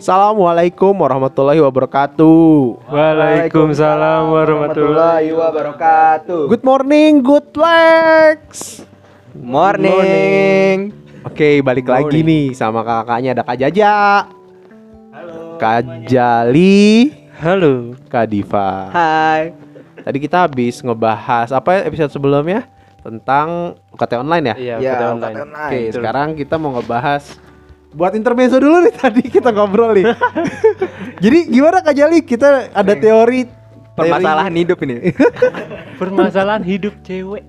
Assalamualaikum warahmatullahi wabarakatuh. Waalaikumsalam warahmatullahi wabarakatuh. Good morning, good legs. Morning. Oke, balik lagi nih sama kakaknya ada Kak Jaja. Halo. Kak Jali, Halo. Kak Diva. Hai. Tadi kita habis ngebahas apa ya episode sebelumnya tentang UKT online ya? Iya, Ya, UKT UKT online. online. Oke, betul. sekarang kita mau ngebahas buat intermezzo dulu nih tadi kita ngobrol nih. Jadi gimana Kak Jali? Kita ada teori Permasalahan hidup ini. Permasalahan hidup cewek.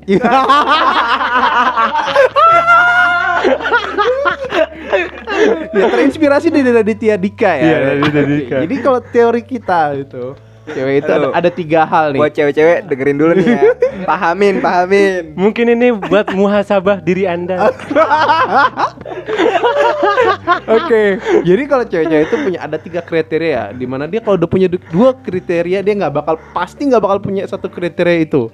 ya terinspirasi dari Raditya Dika ya. Iya, Raditya Dika. Jadi kalau teori kita itu cewek itu ada, Aduh. ada tiga hal nih. Buat cewek-cewek dengerin dulu nih ya. Pahamin, pahamin. Mungkin ini buat muhasabah diri Anda. Oke, jadi kalau cewek-cewek itu punya ada tiga kriteria, di mana dia kalau udah punya du- dua kriteria dia nggak bakal pasti nggak bakal punya satu kriteria itu.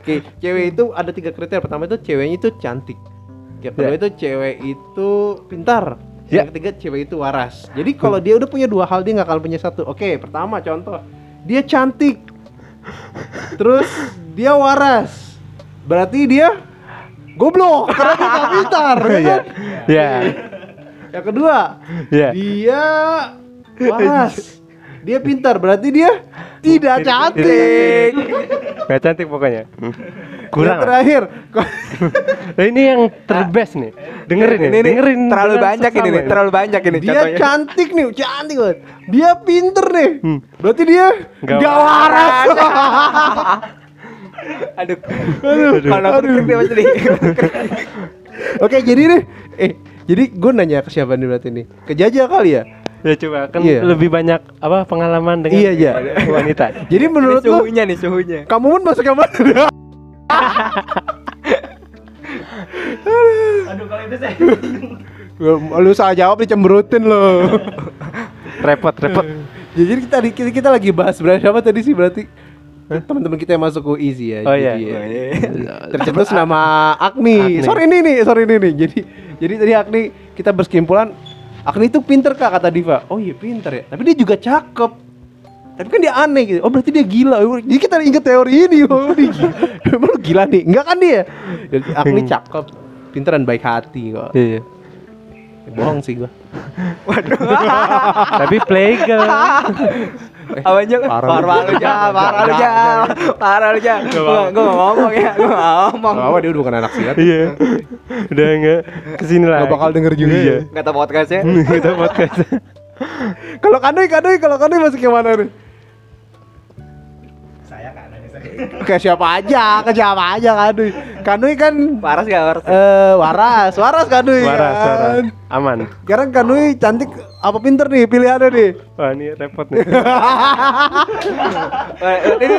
Oke, cewek itu ada tiga kriteria. Pertama itu ceweknya itu cantik. Yang kedua itu cewek itu pintar. Ya. Yang ketiga cewek itu waras. Jadi kalau dia udah punya dua hal dia nggak akan punya satu. Oke, pertama contoh dia cantik, terus dia waras. Berarti dia goblok karena dia pintar. ya kan? Ya. Yang kedua, Ya. dia waras. Dia pintar, berarti dia tidak cantik. Gak cantik pokoknya. Yang Kurang. lah. terakhir, ini yang terbest nih. Dengerin ini, nih, ini dengerin. terlalu banyak ini nih, terlalu banyak ini dia contohnya. cantik nih, cantik banget. Dia pinter nih. Hmm. Berarti dia nggak waras. Aduh. Kalau aku denger pasti nih. Oke, jadi nih, eh, jadi gue nanya ke siapa nih berarti nih? Ke Jaja kali ya? Ya coba kan Iya. lebih banyak apa pengalaman dengan Iya, iya. wanita. Jadi Ini menurut lo, suhunya nih, suhunya. kamu pun masuk yang mana? Aduh, kalau itu saya. Lu salah jawab dicemberutin lo. Repot, repot. Ya, jadi kita, kita kita lagi bahas berarti apa tadi sih berarti teman-teman kita yang masuk UI sih ya. Oh, iya. Jadi, ya. Oh, iya. Tercetus nama Agni. Agni. Sore ini nih, sore ini nih. Jadi jadi tadi Agni kita berkesimpulan Agni itu pinter kak kata Diva. Oh iya pinter ya. Tapi dia juga cakep. Tapi kan dia aneh gitu. Oh berarti dia gila. Jadi kita inget teori ini. Oh dia gila. Emang lu gila nih? Enggak kan dia? Jadi Agni cakep, pinter dan baik hati kok. Iya. Bohong sih gua. Tapi playgirl. Parah lu. parah lu ja, parah lu ja, parah lu ja. Gua nggak ngomong ya, gua nggak ngomong. Gak apa dia udah bukan anak silat. Iya. Udah enggak ke sini lah. Gak bakal denger juga Iya. ya. Kata podcastnya. Kita podcast. Kalau Kanui, Kanui, kalau Kanui masuk yang mana nih? Ke siapa aja, ke siapa aja Kanui. Kanui kan Waras gak waras? eh waras, waras Kanui. Waras, kan. waras. Aman. Sekarang Kanui cantik apa pinter nih pilihannya nih? Wah, ini repot nih. Eh, Ini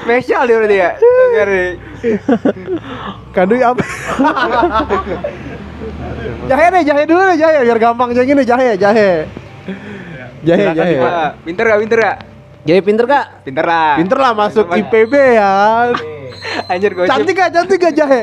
spesial dia berarti ya. Nih. Kanui apa? jahe nih, jahe dulu nih, jahe biar gampang aja gini, jahe, jahe. Jahe, Silakan, jahe. Wah, Pinter gak pinter gak? Jahe pinter kak? Pinter lah. Pinter lah masuk Pinter. IPB ya. Anjir gosip. Cantik gak? Cantik gak jahe?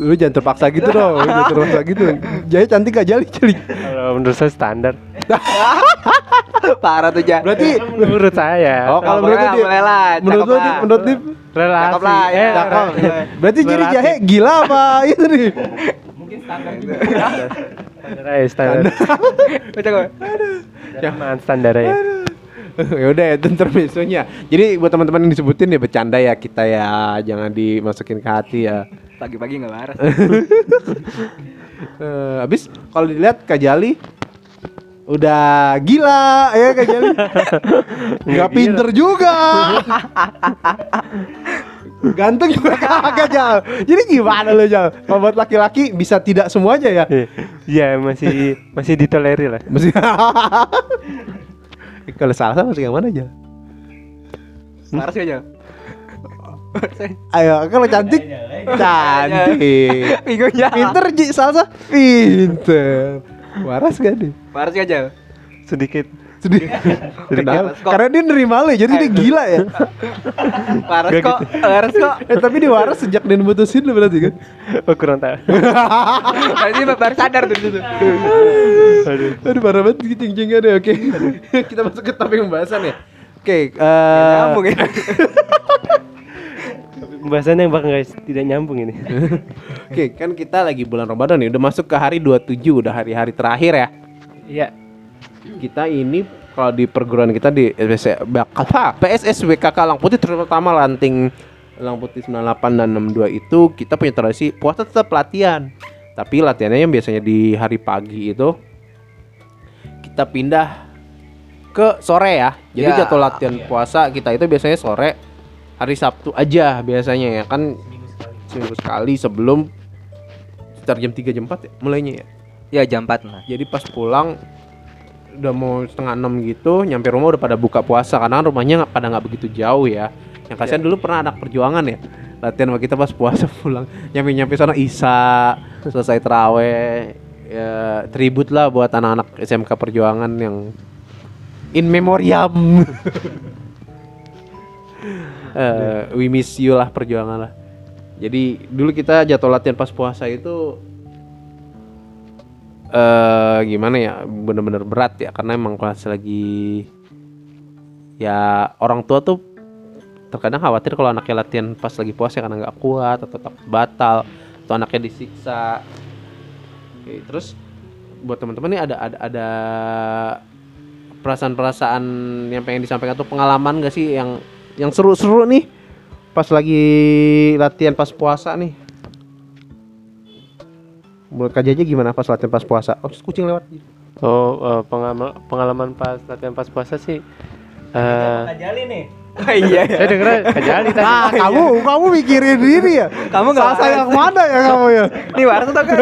Lu jangan terpaksa gitu dong, jangan terpaksa gitu. Jahe cantik gak jali jali. Kalau menurut saya standar. Parah tuh ja. Berarti Menurut saya. oh kalau menurut dia, boleh lah, menurut lu menurut Dip, relasi. Cakep lah, ya. Eh, cakep. iya. Berarti jadi jahe gila apa itu nih? Standar aja, standar. Baca gua. Jangan standar aja. ya udah ya itu intermezzonya. Jadi buat teman-teman yang disebutin ya bercanda ya kita ya, jangan dimasukin ke hati ya. Pagi-pagi gak waras. Eh, habis kalau dilihat Kak Jali udah gila ya Kak Jali. Nggak gila. pinter juga. Ganteng juga kagak Jal. Jadi gimana lo Jal? Kalau buat laki-laki bisa tidak semuanya ya? Iya, masih masih ditolerir lah. Mesti Kalau salah sama masih yang mana aja? Waras gak ja? Waras ya? Ayo, kalau cantik cantik. Ya. Pinter Ji, salsa pinter. Waras gak nih? Waras gak? Sedikit Sedih. Kenapa? Karena dia nerima lo, jadi dia gila ya. Waras kok, waras kok. Eh tapi dia waras sejak dia mutusin lo berarti kan? Oh kurang tahu. Berarti baru sadar tuh di situ. Aduh. Aduh parah banget gitu ceng deh. Oke. Kita masuk ke topik pembahasan ya. Oke, eh Nyambung ya. Pembahasannya yang bakal guys tidak nyambung ini. Oke, kan kita lagi bulan Ramadan nih, udah masuk ke hari 27, udah hari-hari terakhir ya. Iya. Kita ini kalau di perguruan kita di SPC apa PSS WKK Lang Putih terutama lanting Lang Putih 98 dan 62 itu kita punya tradisi puasa tetap latihan. Tapi latihannya yang biasanya di hari pagi itu kita pindah ke sore ya. Jadi Ya. jadwal latihan puasa kita itu biasanya sore hari Sabtu aja biasanya ya kan seminggu sekali sebelum sekitar jam 3 jam 4 ya mulainya ya. Ya jam 4 lah. Jadi pas pulang udah mau setengah enam gitu, nyampe rumah udah pada buka puasa karena rumahnya nggak pada nggak begitu jauh ya. Yang kasihan dulu pernah anak perjuangan ya, latihan sama kita pas puasa pulang, nyampe nyampe sana Isa, selesai teraweh, ya tribut lah buat anak-anak SMK perjuangan yang in memoriam. Eh, we miss you lah perjuangan lah. Jadi dulu kita jadwal latihan pas puasa itu eh gimana ya bener-bener berat ya karena emang kelas lagi ya orang tua tuh terkadang khawatir kalau anaknya latihan pas lagi puasa karena nggak kuat atau takut batal atau anaknya disiksa. Oke, terus buat teman-teman nih ada ada ada perasaan-perasaan yang pengen disampaikan tuh pengalaman gak sih yang yang seru-seru nih pas lagi latihan pas puasa nih Jaja gimana pas latihan pas puasa? Oh, kucing lewat. Oh eh, pengalaman pengalaman pas latihan pas puasa sih. eh Jali nih. Oh iya. saya dengar kejali tadi. Ah, kamu kamu mikirin diri ya? Kamu nggak Sasa yang mana ya kamu ya? Nih waras tuh kan.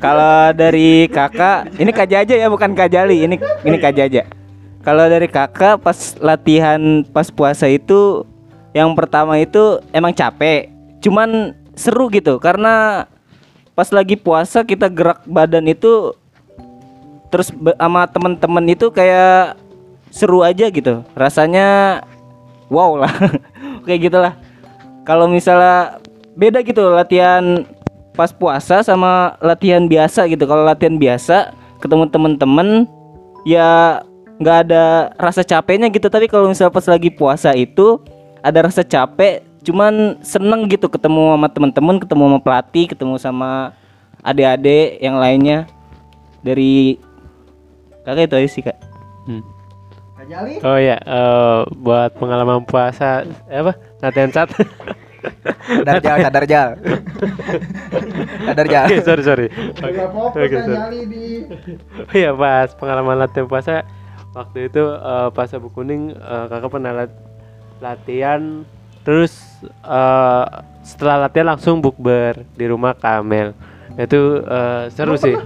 Kalau dari kakak, ini Kak Jaja ya bukan Kak Jali, ini ini Kak Jaja. Kalau dari kakak pas latihan pas puasa itu yang pertama itu emang capek, cuman seru gitu karena pas lagi puasa kita gerak badan itu terus sama temen-temen itu kayak seru aja gitu, rasanya wow lah, kayak gitulah. Kalau misalnya beda gitu latihan pas puasa sama latihan biasa gitu. Kalau latihan biasa ketemu temen-temen ya nggak ada rasa capeknya gitu. Tapi kalau misalnya pas lagi puasa itu ada rasa capek, cuman seneng gitu ketemu sama temen-temen, ketemu sama pelatih, ketemu sama adik-adik yang lainnya dari kakak itu aja sih kak. Hmm. Oh ya, eh, buat pengalaman puasa eh, apa? Latihan sat. Sadar jal, sadar jal. sadar jal. Oke, sorry sorry. Oke, sorry. Oh iya pas pengalaman latihan puasa waktu itu eh, pas Abu Kuning eh, kakak pernah lat- latihan terus eh, setelah latihan langsung bukber di rumah Kamel itu eh, seru sih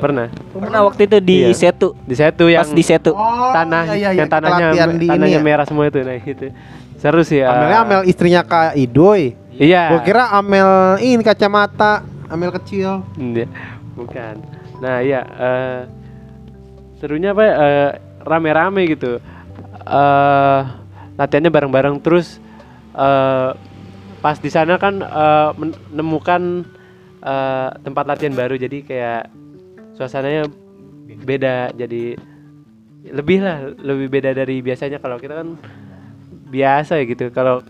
pernah Pernah waktu itu di Iya. Setu, di situ yang pas di Setu. tanah iya, iya, yang tanahnya latihan di ini tanahnya ya. merah semua itu nah itu seru sih eh. Amelnya Amel istrinya Kak Idoy. iya Gua kira Amel ini kacamata, Amel kecil. Iya, bukan. Nah, iya eh serunya apa? ya, eh, rame-rame gitu. Eh latihannya bareng-bareng. Terus eh pas di sana kan eh, menemukan eh, tempat latihan baru. Jadi kayak suasananya beda. Jadi lebih lah lebih beda dari biasanya. Kalau kita kan biasa ya gitu. Kalau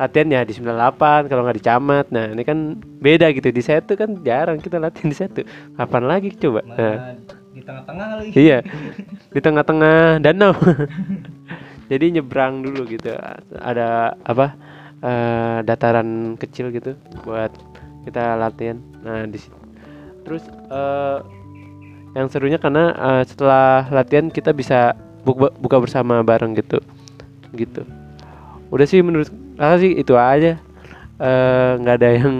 latihan ya di 98 kalau nggak di camat. Nah ini kan beda gitu. Di setu kan jarang kita latihan di setu kapan lagi coba? Nah, di tengah-tengah lagi. iya di tengah-tengah danau jadi nyebrang dulu gitu ada apa eh, dataran kecil gitu buat kita latihan nah di terus eh, yang serunya karena eh, setelah latihan kita bisa buka, buka bersama bareng gitu gitu udah sih menurut kakak sih itu aja Eh, nggak ada yang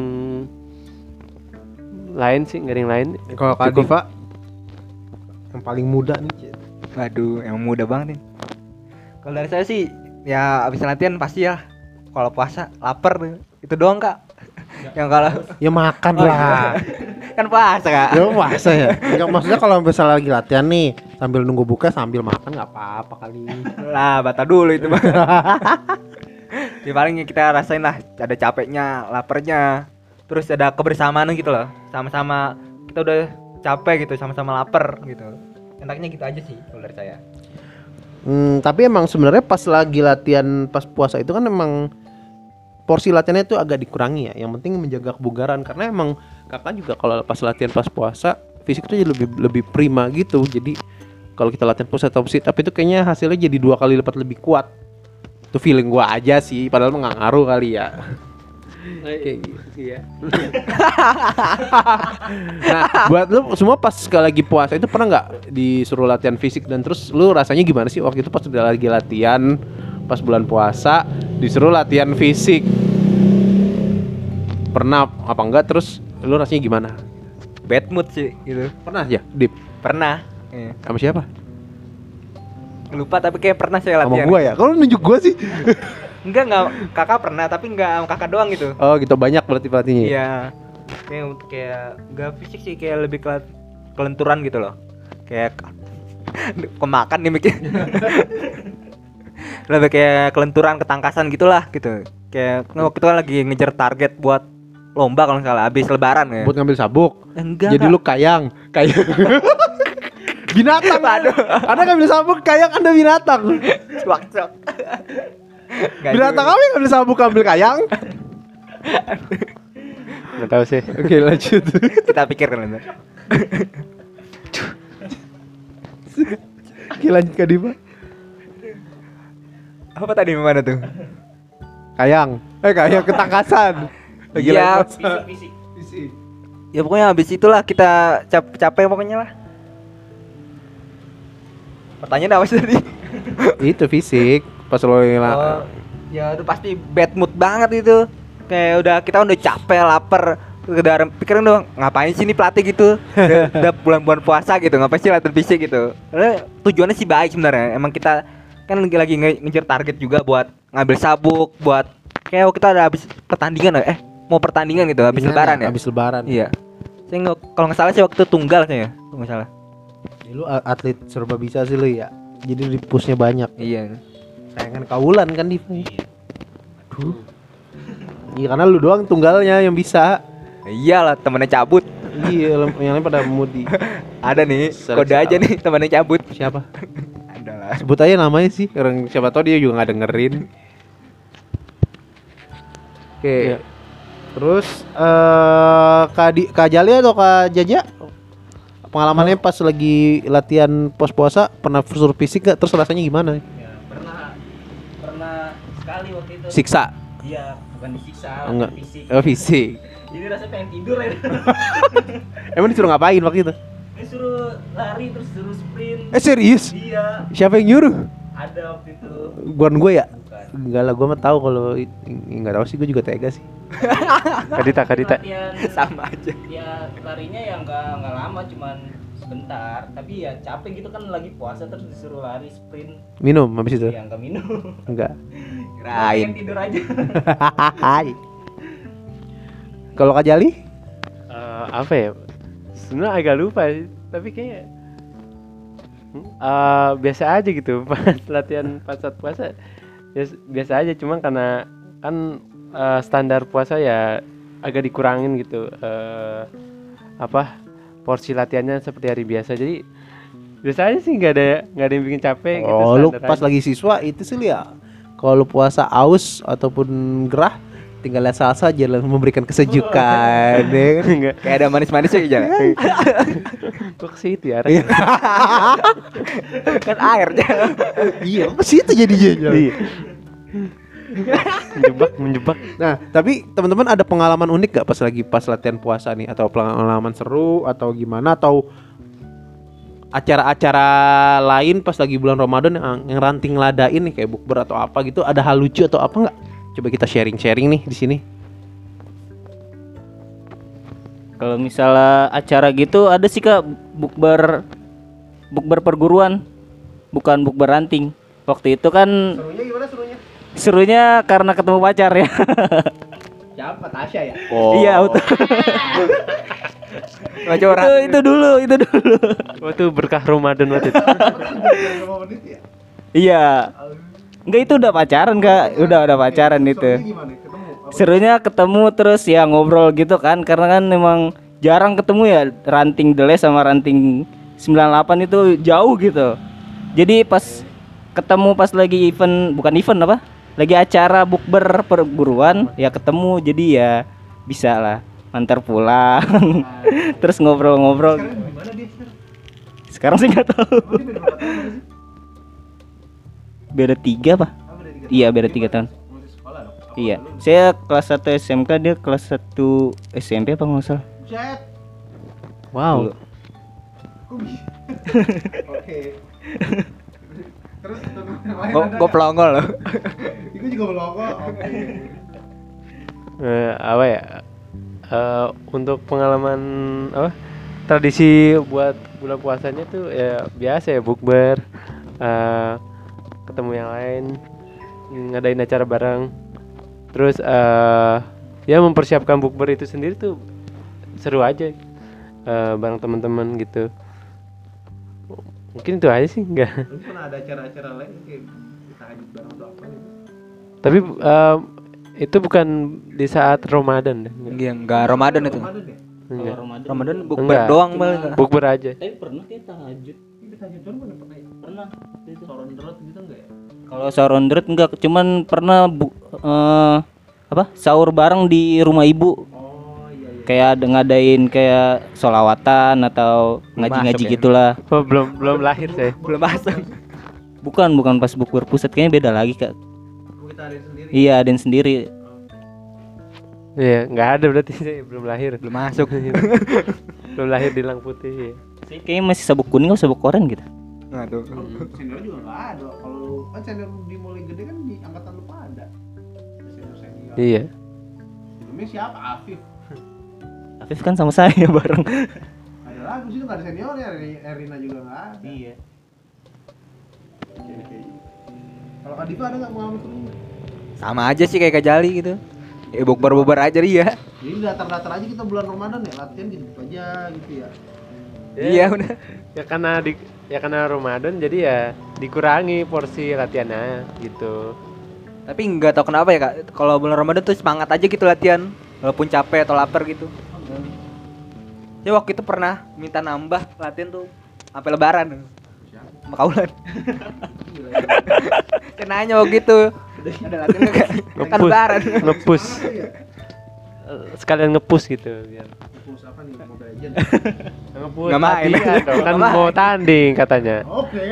lain sih nggak ada yang lain Kalau Kak. Diva yang paling muda nih. Cid. Waduh, emang muda banget nih. Kalau dari saya sih ya abis latihan pasti ya kalau puasa lapar. Itu doang kak. yang kalau Ya makan lah. kan puasa kak Ya masa ya? Enggak maksudnya kalau misalnya lagi latihan nih sambil nunggu buka sambil makan nggak apa-apa kali. lah batal dulu itu mah ya paling kita rasain lah ada capeknya laparnya terus ada kebersamaan gitu loh sama-sama kita udah capek gitu sama-sama lapar gitu enaknya gitu aja sih kalau dari saya Hmm, tapi emang sebenarnya pas lagi latihan pas puasa itu kan emang porsi latihannya itu agak dikurangi ya. Yang penting menjaga kebugaran karena emang kakak juga kalau pas latihan pas puasa fisik tuh jadi lebih lebih prima gitu. Jadi kalau kita latihan puasa atau sit up itu kayaknya hasilnya jadi dua kali lipat lebih kuat. Itu feeling gua aja sih, padahal nggak ngaruh kali ya. Kayak gitu. Iya. Nah, buat lu semua pas sekali lagi puasa itu pernah nggak disuruh latihan fisik dan terus lu rasanya gimana sih waktu itu pas udah lagi latihan pas bulan puasa disuruh latihan fisik? Pernah apa enggak terus lu rasanya gimana? bad mood sih gitu Pernah ya, Dip? pernah Iya. Sama siapa? lupa tapi kayak pernah saya Sama latihan gua ya. Kalau nunjuk gua sih. enggak enggak kakak pernah tapi enggak sama kakak doang gitu Oh, gitu banyak berarti pelatihnya. ya? Iya. Kayak kayak enggak fisik sih kayak lebih ke kelenturan gitu loh. Kayak kemakan nih mikir. lebih kayak kelenturan ketangkasan gitulah gitu. Kayak waktu itu kan lagi ngejar target buat lomba kalau nggak salah habis lebaran ya. Buat ngambil sabuk. Enggak. Jadi lu kayang, kayang. binatang aduh. Anda ngambil sabuk kayang Anda binatang. Waktu. Binatang apa yang ngambil sabuk ambil kayang? Nggak tahu sih. Oke, lanjut. Kita pikirkan kan. Oke, lanjut ke Dima. Apa tadi mana tuh? Kayang. Eh, kayang ketangkasan. Lagi puasa. Ya pokoknya habis itulah kita cap capek pokoknya lah. Pertanyaan apa sih tadi? Itu fisik. Pas lo yang Oh, ya udah pasti bad mood banget itu. Kayak udah kita udah capek, lapar, udah pikirin dong ngapain sih ini pelatih gitu udah, udah bulan-bulan puasa gitu ngapain sih latihan fisik gitu Karena tujuannya sih baik sebenarnya emang kita kan lagi lagi nge- ngejar target juga buat ngambil sabuk buat kayak kita ada habis pertandingan eh mau pertandingan gitu habis lebaran ya Habis lebaran. iya saya nggak kalau nggak salah sih waktu tunggal saya kalau nggak salah Ya, lu atlet serba bisa sih lu ya. Jadi di pushnya banyak. iya Sayangan kaulan kan di Aduh. Iya karena lu doang tunggalnya yang bisa. iyalah temennya cabut Iya, yang lain pada mudi. ada nih Seleksi kode aja nih temennya cabut Siapa? ada lah Sebut aja namanya sih. Orang siapa tahu dia juga nggak dengerin. Oke. Iya. Terus eh Kak, Di, Kak Jali atau Kak Jaja? Pengalamannya pas lagi latihan pos puasa pernah suruh fisik gak? Terus rasanya gimana? Ya, pernah sekali waktu itu. Siksa? Iya, bukan disiksa, Oh, enggak. fisik. Oh, fisik. Jadi rasanya pengen tidur ya. Emang disuruh ngapain waktu itu? Disuruh lari terus suruh sprint. Eh serius? Iya, Siapa yang nyuruh? ada waktu itu. Bukan gue ya? Bukan. Enggak lah, gue mah tahu kalau it- nggak tahu sih gue juga tega sih. Kadita, Kadita. Latihan sama aja ya larinya ya nggak nggak lama cuman sebentar tapi ya capek gitu kan lagi puasa terus disuruh lari sprint Minum habis itu? ya nggak minum Enggak. kirain tidur aja Hai. Kalau Kak Jali? Eh, apa ya? Sebenarnya agak lupa sih, tapi kayak eh, biasa aja gitu pas latihan pas saat puasa. Ya, biasa aja cuma karena kan eh, standar puasa ya agak dikurangin gitu. eh, apa porsi latihannya seperti hari biasa. Jadi biasa aja sih nggak ada nggak ada yang bikin capek gitu. Oh, lu standar pas aja. lagi siswa itu sih ya. Kalau lu puasa aus ataupun gerah, tinggal lihat salsa aja lah memberikan kesejukan, ya kan? Kayak ada manis-manisnya gitu Kok ke situ ya? Iya. kan airnya Iya, ke situ jadinya. Iya. menjebak, menjebak. Nah, tapi teman-teman ada pengalaman unik gak pas lagi pas latihan puasa nih atau pengalaman seru atau gimana atau acara-acara lain pas lagi bulan Ramadan yang, yang ranting ladain nih kayak bukber atau apa gitu ada hal lucu atau apa nggak? Coba kita sharing-sharing nih di sini. kalau misalnya acara gitu ada sih kak bukber bukber perguruan bukan bukber ranting waktu itu kan Serunya gimana serunya? serunya karena ketemu pacar ya Siapa? Tasya ya? Iya, auto. Cuma itu, itu dulu, itu dulu. Waktu berkah Ramadan waktu itu. Ya? iya. Enggak itu udah pacaran, Kak. Udah udah pacaran itu. Serunya ketemu terus ya ngobrol gitu kan karena kan memang jarang ketemu ya ranting Deles sama ranting 98 itu jauh gitu. Jadi pas ketemu pas lagi event bukan event apa? Lagi acara bukber perguruan ya ketemu jadi ya bisa lah antar pulang terus ngobrol-ngobrol Sekarang di mana dia sekarang? sekarang sih nggak tahu Oh, beda tiga apa beda tiga Iya, beda tiga tahun. sekolah iya saya kelas 1 SMK dia kelas 1 SMP apa nggak salah. Wow. Bisa? Oke. Terus Gue pelongol loh. Itu juga melongo. Oke. Eh, apa ya? Eh, untuk pengalaman apa? Tradisi buat bulan puasanya tuh ya biasa ya bukber, eh, ketemu yang lain, ngadain acara bareng. Terus eh ya mempersiapkan bukber itu sendiri tuh seru aja eh, bareng teman-teman gitu. Mungkin itu aja sih enggak. Pernah ada acara-acara lain kayak tahajud bareng atau apa gitu? Tapi eh, itu bukan di saat Ramadan deh. Enggak. Iya, enggak Ramadan itu. Ramadan ya? Enggak. Ramadan bukber doang malah. Bukber aja. tapi pernah kita tahajud Ini tahajud pernah ya? pernah Soron derot gitu enggak ya? Kalau sahur on the road enggak, cuman pernah bu, eh, apa sahur bareng di rumah ibu. Oh iya iya. Kayak ada ngadain kayak solawatan atau ngaji-ngaji ya? gitulah. Oh, belum belum lahir saya. Belum masuk. Bukan bukan pas bukber pusat kayaknya beda lagi kak. Kita. Iya ada yang sendiri. Iya, nggak ada berarti saya belum lahir. Belum masuk. belum lahir di Lang Putih. ya. Saya kayaknya masih sabuk kuning atau sabuk oranye gitu. Nah, tuh. Senior juga enggak ada. Kalau kan senior di mulai gede kan di angkatan lu pada. Senior senior. Iya. Sebelumnya siapa? Afif. Afif kan sama saya bareng. Ada lagu sih nggak ada seniornya. Eri- Erina juga nggak ada. Iya. Oke, oke. Kalau Kak Diva ada nggak pengalaman? Sama aja sih kayak Kajali gitu. Ya bukber-bukber aja dia. Jadi datar-datar aja kita bulan Ramadan ya latihan gitu aja gitu ya. Iya udah. Ya karena di ya karena Ramadan jadi ya dikurangi porsi latihannya gitu. Tapi nggak tahu kenapa ya kak. Kalau bulan Ramadan tuh semangat aja gitu latihan. Walaupun capek atau lapar gitu. Ya waktu itu pernah minta nambah latihan tuh sampai lebaran. Sama kaulan. Cenanya waktu itu. Ada latihan? Kan Ngepus, lebaran. ngepus. Sekalian ngepus gitu biar. Khusus apa nih Mobile Legends? Ngepus Nggak main. dong, kan mau tanding katanya. Oke.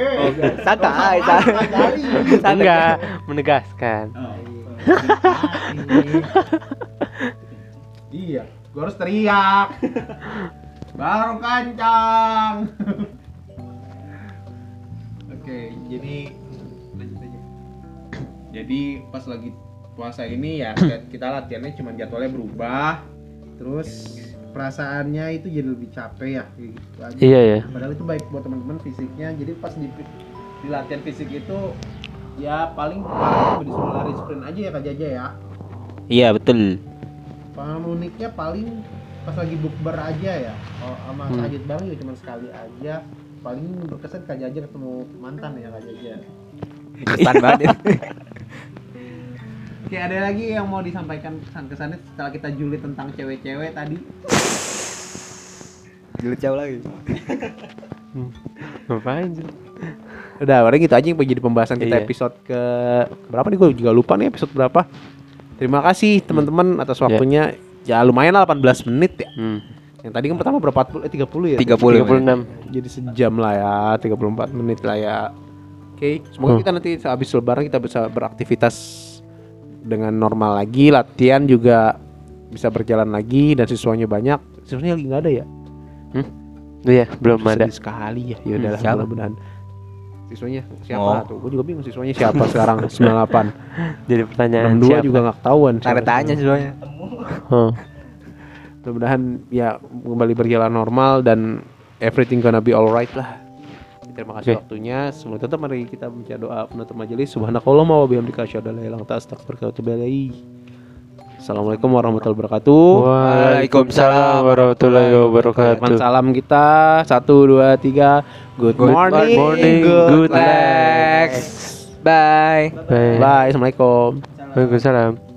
Santai, santai. Enggak, menegaskan. Oh, iya, gua harus teriak. Baru kancang. Oke, jadi lanjut. Jadi pas lagi puasa ini ya kita latihannya cuma jadwalnya berubah. Terus perasaannya itu jadi lebih capek ya gitu aja. Iya ya. Padahal itu baik buat teman-teman fisiknya. Jadi pas di, di latihan fisik itu ya paling paling disuruh lari sprint aja ya Kak Jaja ya. Iya betul. Pengalaman uniknya paling pas lagi bukber aja ya. Kalau sama Hmm. tahajud bareng juga cuma sekali aja. Paling berkesan Kak Jaja ketemu mantan ya Kak Jaja. Kesan banget. Oke, ada lagi yang mau disampaikan kesan-kesannya setelah kita julid tentang cewek-cewek tadi? Julid jauh lagi. Ngapain sih? Udah, paling gitu aja yang jadi pembahasan kita Iya. episode ke berapa nih gue juga lupa nih episode berapa. Terima kasih teman-teman atas waktunya. Ya lumayan lah 18 menit ya. Hmm. Yang tadi kan pertama berapa 40 eh 30 ya? 30. 36. Jadi sejam lah ya, 34 menit lah ya. Oke, semoga Hmm. kita nanti habis lebaran kita bisa beraktivitas dengan normal lagi, latihan juga bisa berjalan lagi dan siswanya banyak. Siswanya lagi nggak ada ya? Iya, belum ada. Sekali ya. Ya udahlah, siapa? mudah-mudahan. Siswanya siapa Oh. tuh? Gue juga bingung siswanya siapa sekarang 98. Jadi pertanyaan 62 siapa? juga nggak ketahuan. Tanda tanya semuanya. Oh. mudah-mudahan ya kembali berjalan normal dan everything gonna be alright lah Terima kasih okay. waktunya. Semoga tetap mari kita baca doa penutup majelis. Subhanakallahumma wa bihamdika asyhadu an la ilaha illa anta astaghfiruka wa. Assalamualaikum warahmatullahi wabarakatuh. Waalaikumsalam warahmatullahi wabarakatuh. Teman salam kita satu dua tiga. Good, good morning, morning, good, good legs. Bye. Bye. Bye. Assalamualaikum. Waalaikumsalam.